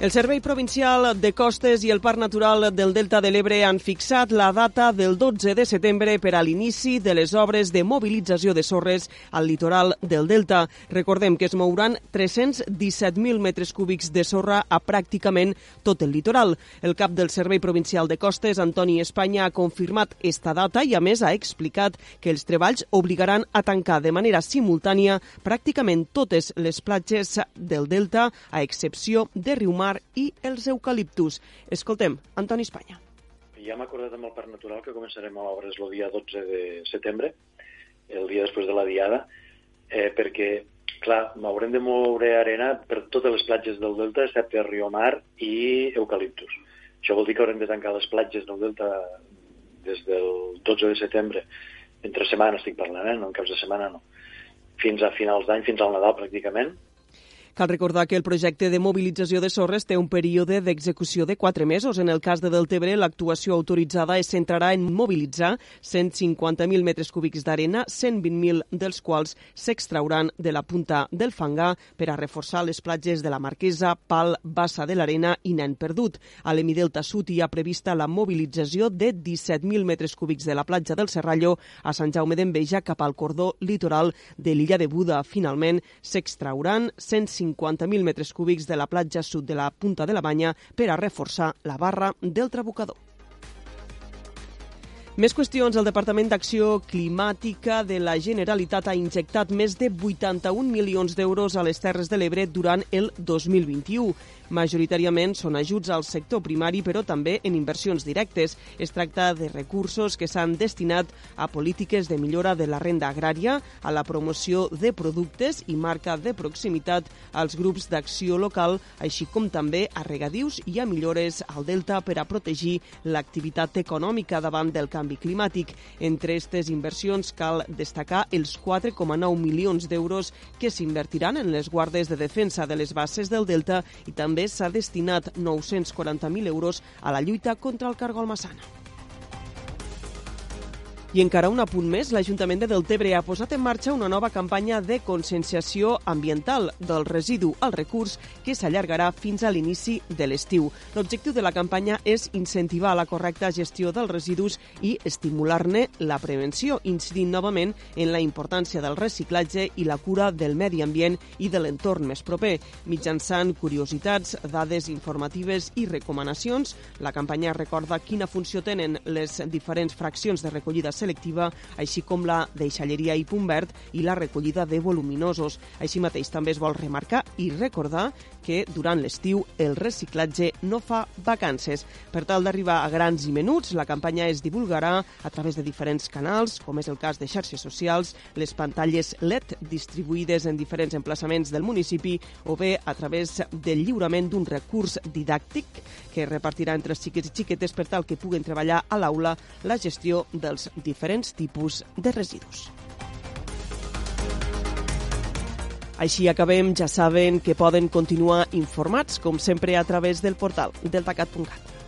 El Servei Provincial de Costes i el Parc Natural del Delta de l'Ebre han fixat la data del 12 de setembre per a l'inici de les obres de mobilització de sorres al litoral del Delta. Recordem que es mouran 317.000 metres cúbics de sorra a pràcticament tot el litoral. El cap del Servei Provincial de Costes, Antoni Espanya, ha confirmat esta data i, a més, ha explicat que els treballs obligaran a tancar de manera simultània pràcticament totes les platges del Delta, a excepció de Riumar mar i els eucaliptus. Escoltem, Antoni Espanya. Ja hem acordat amb el Parc Natural que començarem a obres el dia 12 de setembre, el dia després de la diada, eh, perquè, clar, haurem de moure arena per totes les platges del Delta, excepte Riomar i Eucaliptus. Això vol dir que haurem de tancar les platges del Delta des del 12 de setembre, entre setmana estic parlant, eh? no en caps de setmana no, fins a finals d'any, fins al Nadal pràcticament, Cal recordar que el projecte de mobilització de sorres té un període d'execució de quatre mesos. En el cas de Deltebre, l'actuació autoritzada es centrarà en mobilitzar 150.000 metres cúbics d'arena, 120.000 dels quals s'extrauran de la punta del Fangar per a reforçar les platges de la Marquesa, Pal, Bassa de l'Arena i Nen Perdut. A l'Emidelta Sud hi ha prevista la mobilització de 17.000 metres cúbics de la platja del Serrallo a Sant Jaume d'Enveja cap al cordó litoral de l'illa de Buda. Finalment, s'extrauran 150 50.000 metres cúbics de la platja sud de la Punta de la Banya per a reforçar la barra del Trabucador. Més qüestions. El Departament d'Acció Climàtica de la Generalitat ha injectat més de 81 milions d'euros a les Terres de l'Ebre durant el 2021. Majoritàriament són ajuts al sector primari, però també en inversions directes. Es tracta de recursos que s'han destinat a polítiques de millora de la renda agrària, a la promoció de productes i marca de proximitat als grups d'acció local, així com també a regadius i a millores al delta per a protegir l'activitat econòmica davant del canvi climàtic. Entre aquestes inversions cal destacar els 4,9 milions d'euros que s'invertiran en les guardes de defensa de les bases del delta i també s'ha destinat 940.000 euros a la lluita contra el cargol massana. I encara un apunt més, l'Ajuntament de Deltebre ha posat en marxa una nova campanya de conscienciació ambiental del residu al recurs que s'allargarà fins a l'inici de l'estiu. L'objectiu de la campanya és incentivar la correcta gestió dels residus i estimular-ne la prevenció, incidint novament en la importància del reciclatge i la cura del medi ambient i de l'entorn més proper. Mitjançant curiositats, dades informatives i recomanacions, la campanya recorda quina funció tenen les diferents fraccions de recollida selectiva, així com la deixalleria i punt verd i la recollida de voluminosos. Així mateix també es vol remarcar i recordar que durant l'estiu el reciclatge no fa vacances. Per tal d'arribar a grans i menuts, la campanya es divulgarà a través de diferents canals, com és el cas de xarxes socials, les pantalles LED distribuïdes en diferents emplaçaments del municipi o bé a través del lliurament d'un recurs didàctic que repartirà entre xiquets i xiquetes per tal que puguen treballar a l'aula la gestió dels diferents tipus de residus. Així acabem, ja saben que poden continuar informats, com sempre, a través del portal deltacat.cat.